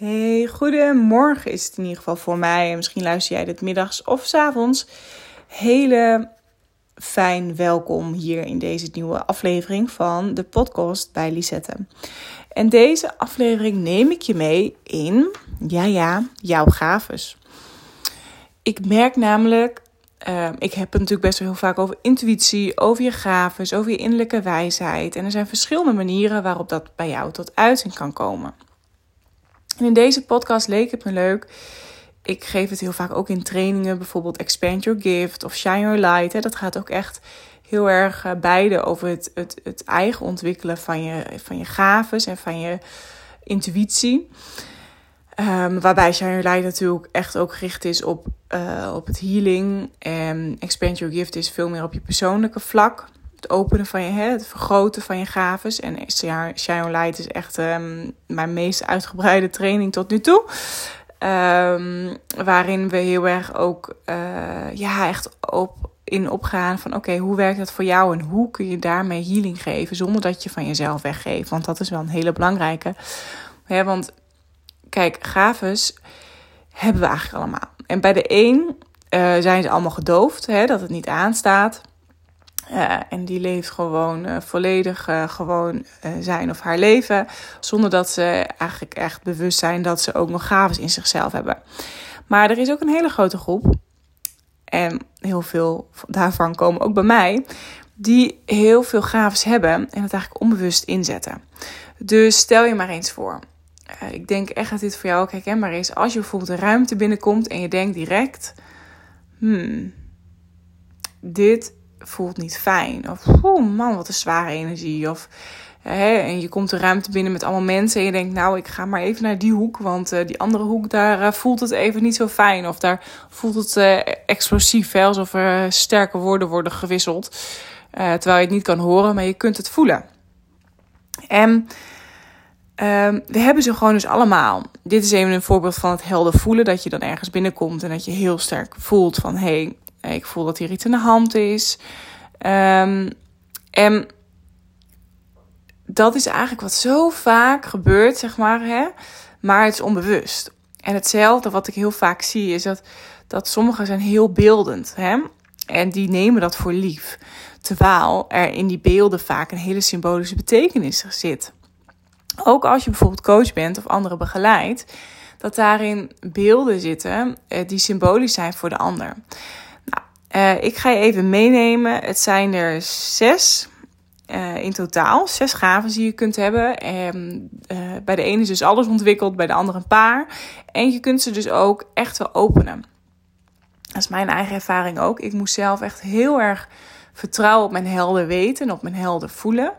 Hey, goedemorgen is het in ieder geval voor mij. En misschien luister jij dit middags of s avonds. Hele fijn welkom hier in deze nieuwe aflevering van de podcast bij Lisette. En deze aflevering neem ik je mee in, ja ja, jouw gaves. Ik merk namelijk, uh, ik heb het natuurlijk best wel heel vaak over intuïtie, over je gaves, over je innerlijke wijsheid. En er zijn verschillende manieren waarop dat bij jou tot uiting kan komen. En in deze podcast leek het me leuk. Ik geef het heel vaak ook in trainingen, bijvoorbeeld Expand Your Gift of Shine Your Light. Hè. Dat gaat ook echt heel erg uh, beide over het, het, het eigen ontwikkelen van je, van je gaves en van je intuïtie. Um, waarbij Shine Your Light natuurlijk echt ook gericht is op, uh, op het healing. En Expand Your Gift is veel meer op je persoonlijke vlak het openen van je, het vergroten van je gaves. En Shine Light is echt um, mijn meest uitgebreide training tot nu toe. Um, waarin we heel erg ook uh, ja, echt op, in opgaan van oké, hoe werkt dat voor jou en hoe kun je daarmee healing geven zonder dat je van jezelf weggeeft. Want dat is wel een hele belangrijke. Want kijk, gaves hebben we eigenlijk allemaal. En bij de een uh, zijn ze allemaal gedoofd, hè, dat het niet aanstaat. Uh, en die leeft gewoon uh, volledig uh, gewoon zijn of haar leven. Zonder dat ze eigenlijk echt bewust zijn dat ze ook nog gaves in zichzelf hebben. Maar er is ook een hele grote groep. En heel veel daarvan komen ook bij mij. Die heel veel gaves hebben en het eigenlijk onbewust inzetten. Dus stel je maar eens voor. ik denk echt dat dit voor jou ook herkenbaar is. Als je bijvoorbeeld een ruimte binnenkomt en je denkt direct... Hmm, dit voelt niet fijn. Of oh man, wat een zware energie. Of hè, en je komt de ruimte binnen met allemaal mensen en je denkt, nou, ik ga maar even naar die hoek, want uh, die andere hoek, daar uh, voelt het even niet zo fijn. Of daar voelt het uh, explosief, hè, alsof er sterke woorden worden gewisseld. terwijl je het niet kan horen, maar je kunt het voelen. En um, we hebben ze gewoon dus allemaal. Dit is even een voorbeeld van het helder voelen. Dat je dan ergens binnenkomt en dat je heel sterk voelt van... hé, hey, ik voel dat hier iets aan de hand is. Um, en dat is eigenlijk wat zo vaak gebeurt, zeg maar. Hè? Maar het is onbewust. En hetzelfde wat ik heel vaak zie is dat, dat sommigen zijn heel beeldend. Hè? En die nemen dat voor lief. Terwijl er in die beelden vaak een hele symbolische betekenis zit. Ook als je bijvoorbeeld coach bent of anderen begeleidt, dat daarin beelden zitten eh, die symbolisch zijn voor de ander. Uh, ik ga je even meenemen. Het zijn er zes uh, in totaal. Zes gaven die je kunt hebben. En, uh, bij de ene is dus alles ontwikkeld, bij de andere een paar. En je kunt ze dus ook echt wel openen. Dat is mijn eigen ervaring ook. Ik moest zelf echt heel erg vertrouwen op mijn helder weten en op mijn helder voelen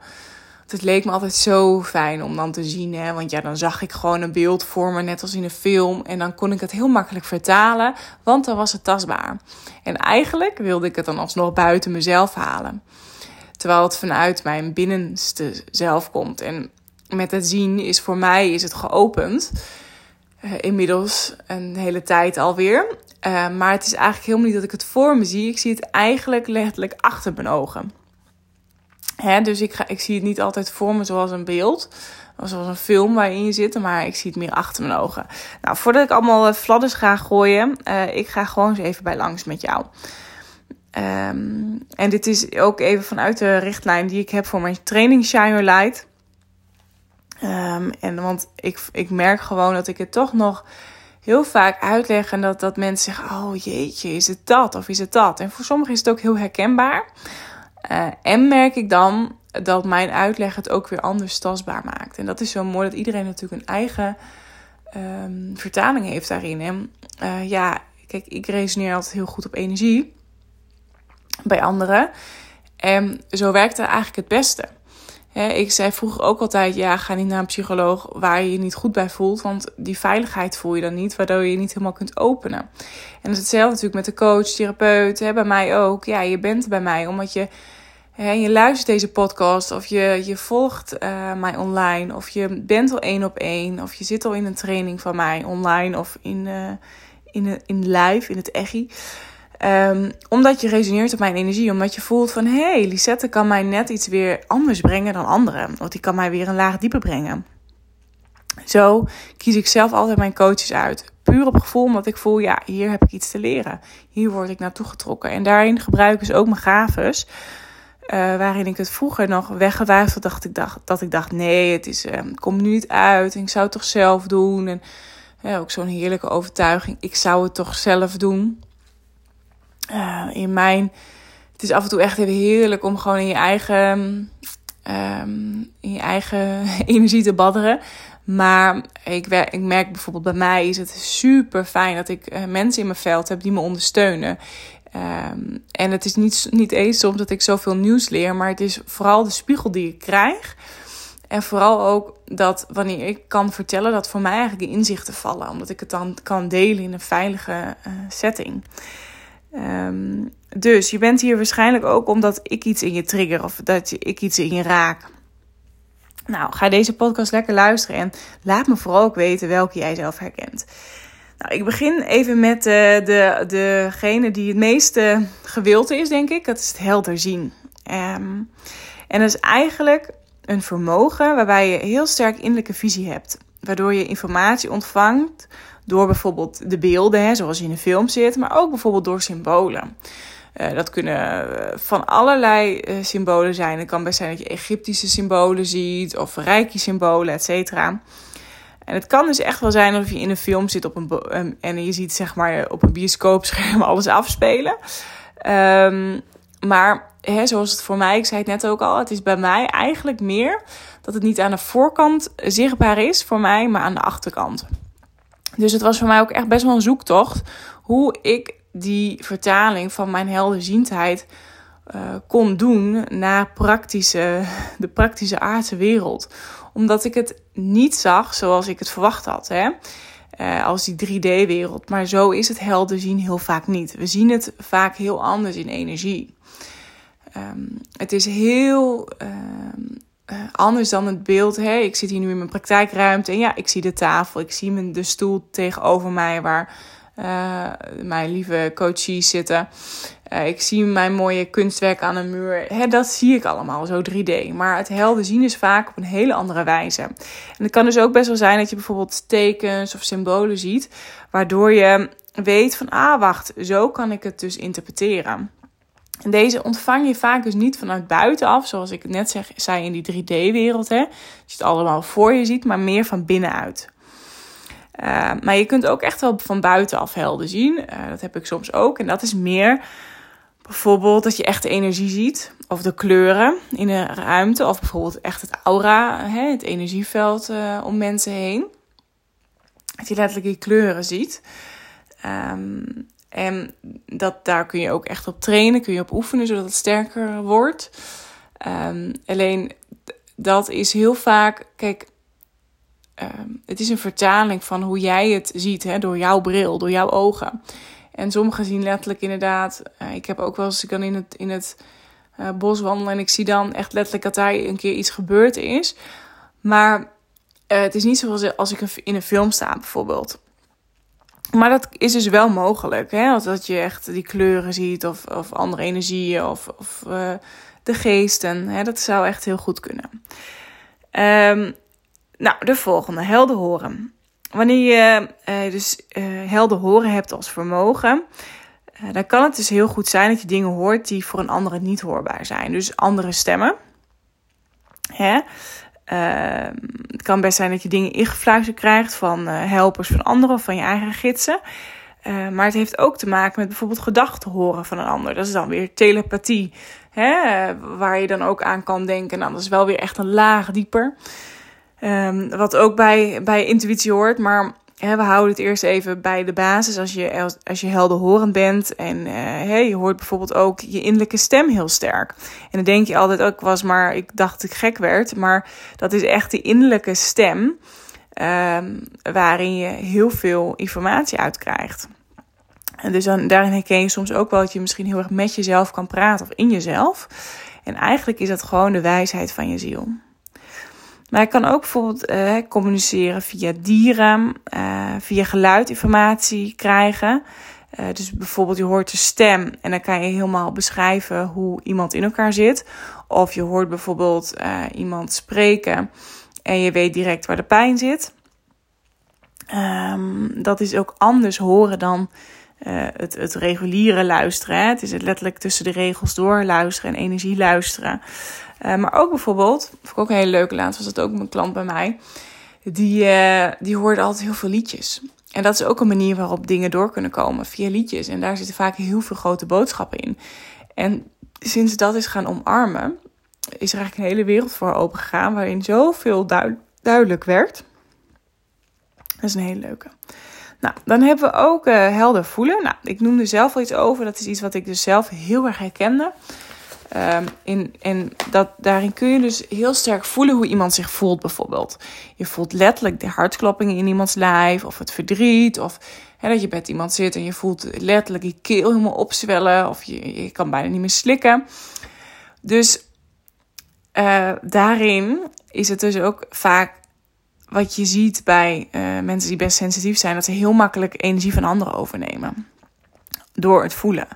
het leek me altijd zo fijn om dan te zien. Hè? Want ja, dan zag ik gewoon een beeld voor me, net als in een film. En dan kon ik het heel makkelijk vertalen, want dan was het tastbaar. En eigenlijk wilde ik het dan alsnog buiten mezelf halen. Terwijl het vanuit mijn binnenste zelf komt. En met het zien is voor mij is het geopend. Uh, inmiddels een hele tijd alweer. Uh, maar het is eigenlijk helemaal niet dat ik het voor me zie. Ik zie het eigenlijk letterlijk achter mijn ogen dus ik, ik zie het niet altijd voor me zoals een beeld. Zoals een film waarin je zit, maar ik zie het meer achter mijn ogen. Nou, voordat ik allemaal eh, fladders ga gooien, uh, ik ga gewoon eens even bij langs met jou. Um, en dit is ook even vanuit de richtlijn die ik heb voor mijn training Shine Your Light. Um, en want ik, ik merk gewoon dat ik het toch nog heel vaak uitleg en dat, dat mensen zeggen: Oh jeetje, is het dat of is het dat? En voor sommigen is het ook heel herkenbaar. Uh, en merk ik dan dat mijn uitleg het ook weer anders tastbaar maakt. En dat is zo mooi dat iedereen natuurlijk een eigen um, vertaling heeft daarin. En uh, ja, kijk, ik resoneer altijd heel goed op energie bij anderen. En zo werkt het eigenlijk het beste. Ik zei vroeger ook altijd: ja, ga niet naar een psycholoog waar je je niet goed bij voelt. Want die veiligheid voel je dan niet, waardoor je je niet helemaal kunt openen. En dat is hetzelfde natuurlijk met de coach, therapeut, hè, bij mij ook. Ja, je bent bij mij omdat je je luistert deze podcast of je, je volgt uh, mij online of je bent al één op één of je zit al in een training van mij online of in, uh, in, in live, in het echi. Um, omdat je resoneert op mijn energie, omdat je voelt van hé, hey, Lisette kan mij net iets weer anders brengen dan anderen. Of die kan mij weer een laag dieper brengen. Zo kies ik zelf altijd mijn coaches uit. Puur op gevoel, omdat ik voel, ja, hier heb ik iets te leren. Hier word ik naartoe getrokken. En daarin gebruik ik dus ook mijn gaves. Uh, waarin ik het vroeger nog weggewuifd dacht ik dacht, dat ik dacht, nee, het is, uh, komt nu niet uit. Ik zou het toch zelf doen. En ook zo'n heerlijke overtuiging. Ik zou het toch zelf doen. Uh, in mijn, het is af en toe echt even heerlijk om gewoon in je eigen, um, in je eigen energie te badderen. Maar ik, ik, merk bijvoorbeeld bij mij is het super fijn dat ik uh, mensen in mijn veld heb die me ondersteunen. Um, en het is niet, niet eens soms dat ik zoveel nieuws leer, maar het is vooral de spiegel die ik krijg. En vooral ook dat wanneer ik kan vertellen, dat voor mij eigenlijk de inzichten vallen. Omdat ik het dan kan delen in een veilige uh, setting. Um, dus je bent hier waarschijnlijk ook omdat ik iets in je trigger of dat ik iets in je raak. Nou, ga deze podcast lekker luisteren en laat me vooral ook weten welke jij zelf herkent. Nou, ik begin even met eh, de, degene die het meeste gewild is, denk ik. Dat is het helder zien. Um, en dat is eigenlijk een vermogen waarbij je heel sterk innerlijke visie hebt. Waardoor je informatie ontvangt door bijvoorbeeld de beelden, hè, zoals je in een film zit, maar ook bijvoorbeeld door symbolen. Uh, dat kunnen eh, van allerlei uh, symbolen zijn. Het kan best zijn dat je Egyptische symbolen ziet of rijke symbolen, et cetera. En het kan dus echt wel zijn alsof je in een film zit op een en je ziet zeg maar op een bioscoopscherm alles afspelen. Um, maar hè, zoals het voor mij, ik zei het net ook al, het is bij mij eigenlijk meer dat het niet aan de voorkant zichtbaar is voor mij, maar aan de achterkant. Dus het was voor mij ook echt best wel een zoektocht hoe ik die vertaling van mijn helderziendheid uh, kon doen naar praktische, de praktische aardse wereld. Omdat ik het niet zag zoals ik het verwacht had. Hè? Uh, als die 3D-wereld. Maar zo is het helder zien heel vaak niet. We zien het vaak heel anders in energie. Um, het is heel uh, anders dan het beeld. Hè? Ik zit hier nu in mijn praktijkruimte en ja, ik zie de tafel, ik zie mijn, de stoel tegenover mij waar uh, mijn lieve coaches zitten. Uh, ik zie mijn mooie kunstwerk aan een muur. Hè, dat zie ik allemaal zo 3D. Maar het helder zien is vaak op een hele andere wijze. En het kan dus ook best wel zijn dat je bijvoorbeeld tekens of symbolen ziet, waardoor je weet van ah wacht, zo kan ik het dus interpreteren. En deze ontvang je vaak dus niet vanuit buitenaf, zoals ik net zeg, zei in die 3D-wereld. Dat je het allemaal voor je ziet, maar meer van binnenuit. Uh, maar je kunt ook echt wel van buitenaf helder zien. Uh, dat heb ik soms ook. En dat is meer bijvoorbeeld dat je echt de energie ziet. Of de kleuren in een ruimte. Of bijvoorbeeld echt het aura, hè, het energieveld uh, om mensen heen. Dat je letterlijk die kleuren ziet. Um, en dat, daar kun je ook echt op trainen, kun je op oefenen, zodat het sterker wordt. Um, alleen dat is heel vaak, kijk, um, het is een vertaling van hoe jij het ziet, hè, door jouw bril, door jouw ogen. En sommigen zien letterlijk inderdaad, uh, ik heb ook wel eens, ik kan in het, in het uh, bos wandelen en ik zie dan echt letterlijk dat daar een keer iets gebeurd is. Maar uh, het is niet zoals als ik in een film sta bijvoorbeeld. Maar dat is dus wel mogelijk. Hè? Dat je echt die kleuren ziet of, of andere energieën of, of uh, de geesten. Hè? Dat zou echt heel goed kunnen. Um, nou, de volgende, helder horen. Wanneer je uh, dus uh, helder horen hebt als vermogen, dan kan het dus heel goed zijn dat je dingen hoort die voor een andere niet hoorbaar zijn. Dus andere stemmen. Hè? Uh, het kan best zijn dat je dingen ingefluisterd krijgt van uh, helpers van anderen of van je eigen gidsen. Uh, maar het heeft ook te maken met bijvoorbeeld gedachten horen van een ander. Dat is dan weer telepathie, hè? waar je dan ook aan kan denken. Nou, dat is wel weer echt een laag dieper. Um, wat ook bij, bij intuïtie hoort, maar we houden het eerst even bij de basis. Als je, als je helderhorend bent en uh, je hoort bijvoorbeeld ook je innerlijke stem heel sterk. En dan denk je altijd ook, was maar, ik dacht ik gek werd. Maar dat is echt die innerlijke stem um, waarin je heel veel informatie uit krijgt. En dus dan, daarin herken je soms ook wel dat je misschien heel erg met jezelf kan praten of in jezelf. En eigenlijk is dat gewoon de wijsheid van je ziel. Maar ik kan ook bijvoorbeeld uh, communiceren via dieren, uh, via geluidinformatie krijgen. Uh, dus bijvoorbeeld je hoort de stem en dan kan je helemaal beschrijven hoe iemand in elkaar zit. Of je hoort bijvoorbeeld iemand spreken en je weet direct waar de pijn zit. Ehm, dat is ook anders horen dan het, het reguliere luisteren. Het is het letterlijk tussen de regels door luisteren en energie luisteren. Uh, maar ook bijvoorbeeld, vond ik ook een hele leuke laatst, was dat ook een klant bij mij. Die, uh, die hoorde altijd heel veel liedjes. En dat is ook een manier waarop dingen door kunnen komen via liedjes. En daar zitten vaak heel veel grote boodschappen in. En sinds dat is gaan omarmen, is er eigenlijk een hele wereld voor open gegaan waarin zoveel duidelijk werd. Dat is een hele leuke. Nou, dan hebben we ook uh, helder voelen. Nou, ik noemde zelf al iets over. Dat is iets wat ik dus zelf heel erg herkende. Um, in, en dat, daarin kun je dus heel sterk voelen hoe iemand zich voelt, bijvoorbeeld. Je voelt letterlijk de hartkloppingen in iemands lijf, of het verdriet, of dat je met iemand zit en je voelt letterlijk je keel helemaal opzwellen, of je, je kan bijna niet meer slikken. Dus uh, daarin is het dus ook vaak wat je ziet bij uh, mensen die best sensitief zijn, dat ze heel makkelijk energie van anderen overnemen. Door het voelen.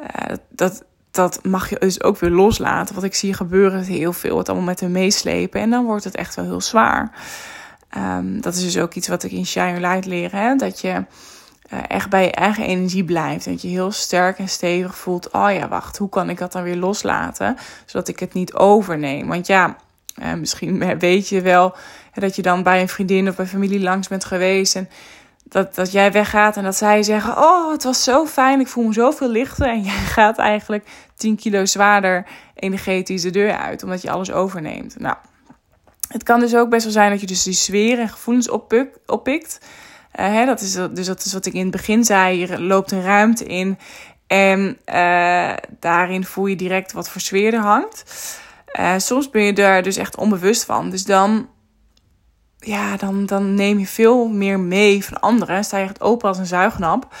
Uh, dat, dat mag je dus ook weer loslaten. Wat ik zie gebeuren heel veel. Het allemaal met hem meeslepen. En dan wordt het echt wel heel zwaar. Um, dat is dus ook iets wat ik in Shine Light leer. Hè? Dat je uh, echt bij je eigen energie blijft. Dat je heel sterk en stevig voelt. Oh ja, wacht, hoe kan ik dat dan weer loslaten? Zodat ik het niet overneem. Want ja, uh, misschien weet je wel dat je dan bij een vriendin of bij familie langs bent geweest. En dat, dat jij weggaat en dat zij zeggen: Oh, het was zo fijn, ik voel me zoveel lichter. En jij gaat eigenlijk 10 kilo zwaarder energetisch de deur uit, omdat je alles overneemt. Nou, het kan dus ook best wel zijn dat je dus die sfeer en gevoelens oppikt. oppikt. Uh, hè, dat is, dus dat is wat ik in het begin zei. Je loopt een ruimte in en uh, daarin voel je direct wat voor sfeer er hangt. Uh, soms ben je daar dus echt onbewust van. Dus dan ja, dan, dan neem je veel meer mee van anderen. Sta je echt open als een zuignap.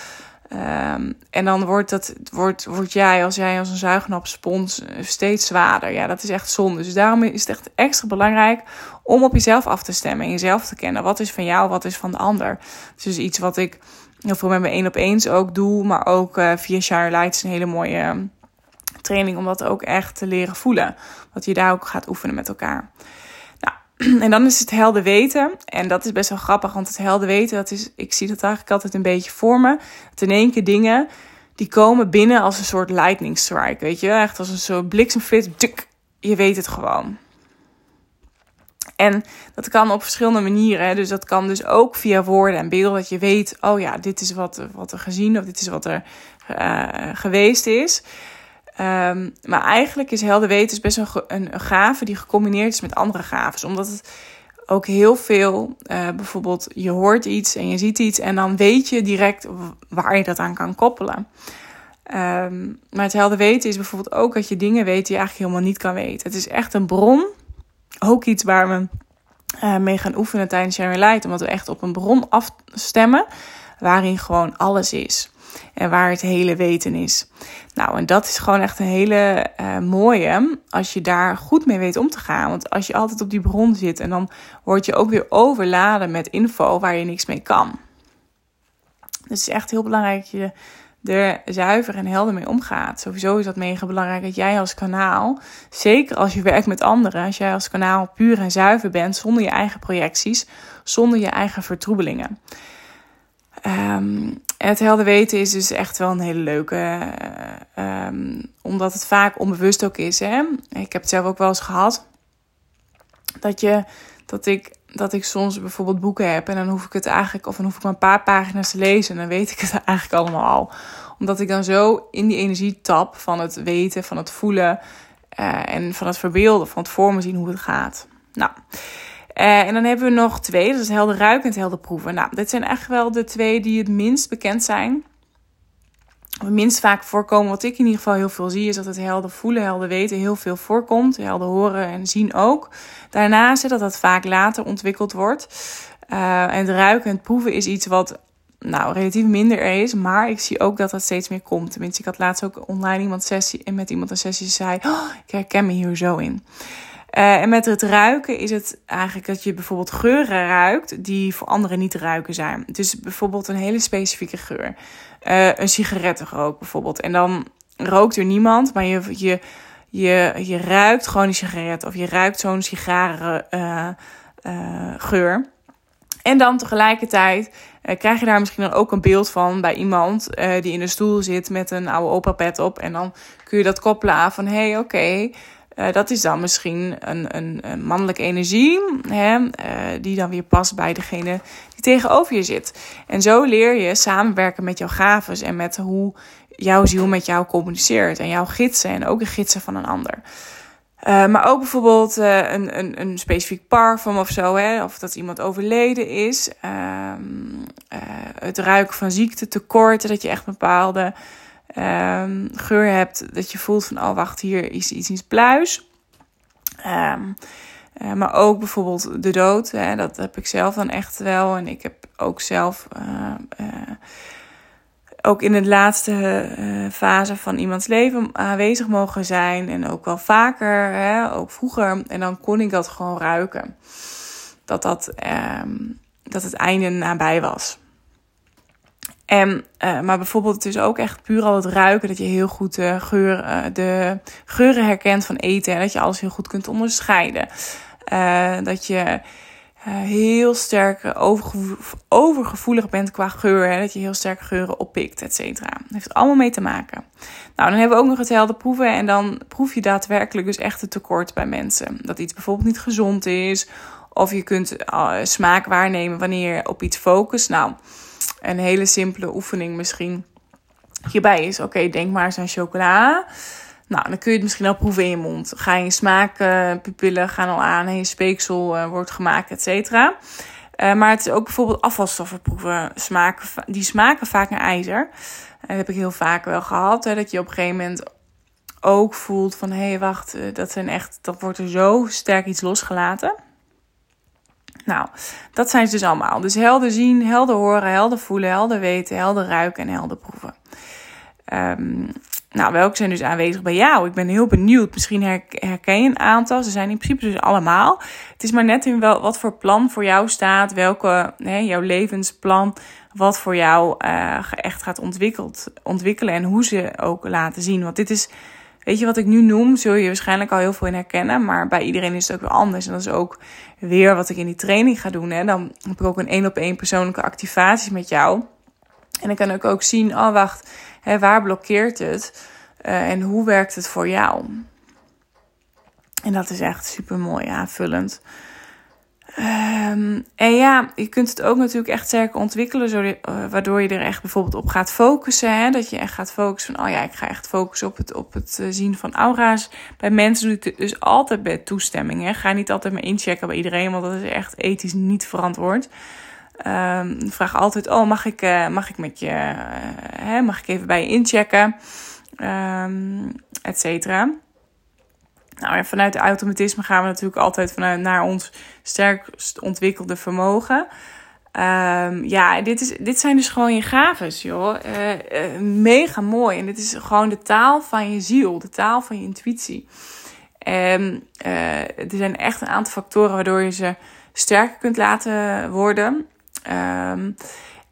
Um, en dan wordt, dat, wordt, wordt jij, als jij als een zuignapspons, eh, steeds zwaarder. Ja, dat is echt zonde. Dus daarom is het echt extra belangrijk om op jezelf af te stemmen en jezelf te kennen. Wat is van jou, wat is van de ander? Het is iets wat ik heel veel met mijn één op eens ook doe, maar ook uh, via Shire Lights een hele mooie ehm, training om dat ook echt te leren voelen. Wat je daar ook gaat oefenen met elkaar. En dan is het helder weten. En dat is best wel grappig, want het helder weten, dat is, ik zie dat eigenlijk altijd een beetje voor me. In één keer dingen, die komen binnen als een soort lightning strike, weet je. Echt als een soort bliksemflits, tuk, je weet het gewoon. En dat kan op verschillende manieren. Dus dat kan dus ook via woorden en beelden. Dat je weet, oh ja, dit is wat, wat er gezien of dit is wat er uh, geweest is. Um, maar eigenlijk is helder weten best een, een, een, gave die gecombineerd is met andere gaven. Omdat het ook heel veel, uh, bijvoorbeeld je hoort iets en je ziet iets en dan weet je direct waar je dat aan kan koppelen. Um, maar het helder weten is bijvoorbeeld ook dat je dingen weet die je eigenlijk helemaal niet kan weten. Het is echt een bron, ook iets waar we uh, mee gaan oefenen tijdens Sharing Light. Omdat we echt op een bron afstemmen waarin gewoon alles is en waar het hele weten is. Nou, en dat is gewoon echt een hele uh, mooie als je daar goed mee weet om te gaan. Want als je altijd op die bron zit en dan word je ook weer overladen met info waar je niks mee kan. Dus het is echt heel belangrijk dat je er zuiver en helder mee omgaat. Sowieso is dat mega belangrijk dat jij als kanaal, zeker als je werkt met anderen, als jij als kanaal puur en zuiver bent, zonder je eigen projecties, zonder je eigen vertroebelingen. Um, het helder weten is dus echt wel een hele leuke. Um, omdat het vaak onbewust ook is. Hè? Ik heb het zelf ook wel eens gehad. Dat, je, dat, ik, dat ik soms bijvoorbeeld boeken heb. En dan hoef ik het eigenlijk. Of dan hoef ik maar een paar pagina's te lezen. En dan weet ik het eigenlijk allemaal al. Omdat ik dan zo in die energie tap. Van het weten, van het voelen. Uh, en van het verbeelden. Van het voor me zien hoe het gaat. Nou. Uh, en dan hebben we nog twee, dat is helder ruiken en het helder proeven. Nou, dit zijn echt wel de twee die het minst bekend zijn. Het minst vaak voorkomen, wat ik in ieder geval heel veel zie, is dat het helder voelen, helder weten heel veel voorkomt. Helder horen en zien ook. Daarnaast dat dat vaak later ontwikkeld wordt. Uh, en het ruiken en het proeven is iets wat nou, relatief minder er is. Maar ik zie ook dat dat steeds meer komt. Tenminste, ik had laatst ook online iemand sessie en met iemand een sessie zei: oh, ik herken me hier zo in. Uh, en met het ruiken is het eigenlijk dat je bijvoorbeeld geuren ruikt die voor anderen niet te ruiken zijn. Dus bijvoorbeeld een hele specifieke geur. Uh, een sigarettenrook bijvoorbeeld. En dan rookt er niemand, maar je, je, je, je ruikt gewoon die sigaret. Of je ruikt zo'n sigaren uh, geur. En dan tegelijkertijd krijg je daar misschien dan ook een beeld van bij iemand die in een stoel zit met een oude opa pet op. En dan kun je dat koppelen aan van hé, hey, oké, uh, dat is dan misschien een, een, een mannelijke energie, hè, die dan weer past bij degene die tegenover je zit. En zo leer je samenwerken met jouw gaves en met hoe jouw ziel met jou communiceert. En jouw gidsen en ook de gidsen van een ander. Uh, maar ook bijvoorbeeld een, een, een specifiek parfum of zo, hè, of dat iemand overleden is. Uh, het ruiken van ziektetekorten, dat je echt bepaalde ehm, geur hebt, dat je voelt van, oh wacht, hier is iets, iets pluis. Um, maar ook bijvoorbeeld de dood, hè, dat heb ik zelf dan echt wel. En ik heb ook zelf ook in de laatste fase van iemands leven aanwezig mogen zijn. En ook wel vaker, hè, ook vroeger. En dan kon ik dat gewoon ruiken. Dat, dat, um, dat het einde nabij was. En, uh, maar bijvoorbeeld het is ook echt puur al het ruiken. Dat je heel goed de, geur, uh, de geuren herkent van eten. En dat je alles heel goed kunt onderscheiden. dat je heel sterk overgevoelig bent qua geur. Hè, dat je heel sterk geuren oppikt, et cetera. Dat heeft allemaal mee te maken. Nou, dan hebben we ook nog het helder proeven. En dan proef je daadwerkelijk dus echt het tekort bij mensen. Dat iets bijvoorbeeld niet gezond is. Of je kunt smaak waarnemen wanneer je op iets focust. Nou, een hele simpele oefening misschien hierbij is... Oké, denk maar eens aan chocola... Nou, dan kun je het misschien al proeven in je mond. Ga je smaakpupillen gaan al aan en je speeksel uh, wordt gemaakt, et cetera. Uh, maar het is ook bijvoorbeeld afvalstoffen proeven. Smaken, die smaken vaak naar ijzer. En dat heb ik heel vaak wel gehad. Hè, dat je op een gegeven moment ook voelt van... hé, hey, wacht, dat, zijn echt, dat wordt er zo sterk iets losgelaten. Nou, dat zijn ze dus allemaal. Dus helder zien, helder horen, helder voelen, helder weten, helder ruiken en helder proeven. Um, nou, welke zijn dus aanwezig bij jou? Ik ben heel benieuwd. Misschien herken je een aantal. Ze zijn in principe dus allemaal. Het is maar net in wel, wat voor plan voor jou staat. Welke, hè, jouw levensplan. Wat voor jou uh, echt gaat ontwikkelen. En hoe ze ook laten zien. Want dit is, weet je wat ik nu noem? Zul je waarschijnlijk al heel veel in herkennen. Maar bij iedereen is het ook weer anders. En dat is ook weer wat ik in die training ga doen. Hè. Dan heb ik ook een één op één persoonlijke activatie met jou. En dan kan ik ook zien, oh wacht Hè, waar blokkeert het? Uh, en hoe werkt het voor jou? En dat is echt super mooi aanvullend. Um, en ja, je kunt het ook natuurlijk echt sterker ontwikkelen, uh, waardoor je er echt bijvoorbeeld op gaat focussen. Hè? Dat je echt gaat focussen van, oh ja, ik ga echt focussen op het, op het uh, zien van aura's. Bij mensen doe ik het dus altijd bij toestemming. Hè? Ga niet altijd maar inchecken bij iedereen, want dat is echt ethisch niet verantwoord. Um, vraag altijd: Oh, mag ik, uh, mag ik met je, hè, mag ik even bij je inchecken? Um, et cetera. Nou, en vanuit automatisme gaan we natuurlijk altijd vanuit naar ons sterkst ontwikkelde vermogen. Um, ja, dit, is, dit zijn dus gewoon je gaves, joh. Uh, mega mooi. En dit is gewoon de taal van je ziel, de taal van je intuïtie. En er zijn echt een aantal factoren waardoor je ze sterker kunt laten worden. Um,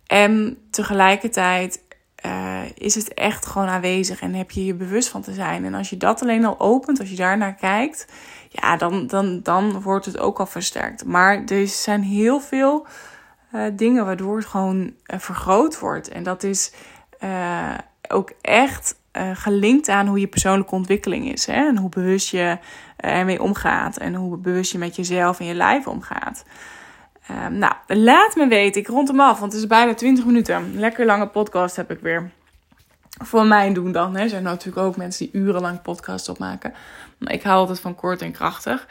en tegelijkertijd uh, is het echt gewoon aanwezig en heb je je bewust van te zijn. En als je dat alleen al opent, als je daar naar kijkt, ja, dan, dan, dan wordt het ook al versterkt. Maar er zijn heel veel uh, dingen waardoor het gewoon uh, vergroot wordt. En dat is ook echt gelinkt aan hoe je persoonlijke ontwikkeling is. Hè? En hoe bewust je ermee omgaat. En hoe bewust je met jezelf en je lijf omgaat. Um, nou, laat me weten. Ik rond hem af, want het is bijna 20 minuten. Lekker lange podcast heb ik weer. Voor mijn doen dan. Hè. Er zijn natuurlijk ook mensen die urenlang podcasts opmaken. Maar ik hou altijd van kort en krachtig.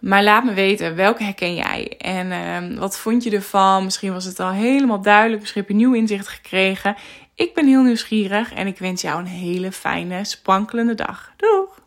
Maar laat me weten, welke herken jij? En uh, wat vond je ervan? Misschien was het al helemaal duidelijk. Misschien heb je nieuw inzicht gekregen. Ik ben heel nieuwsgierig en ik wens jou een hele fijne, sprankelende dag. Doeg!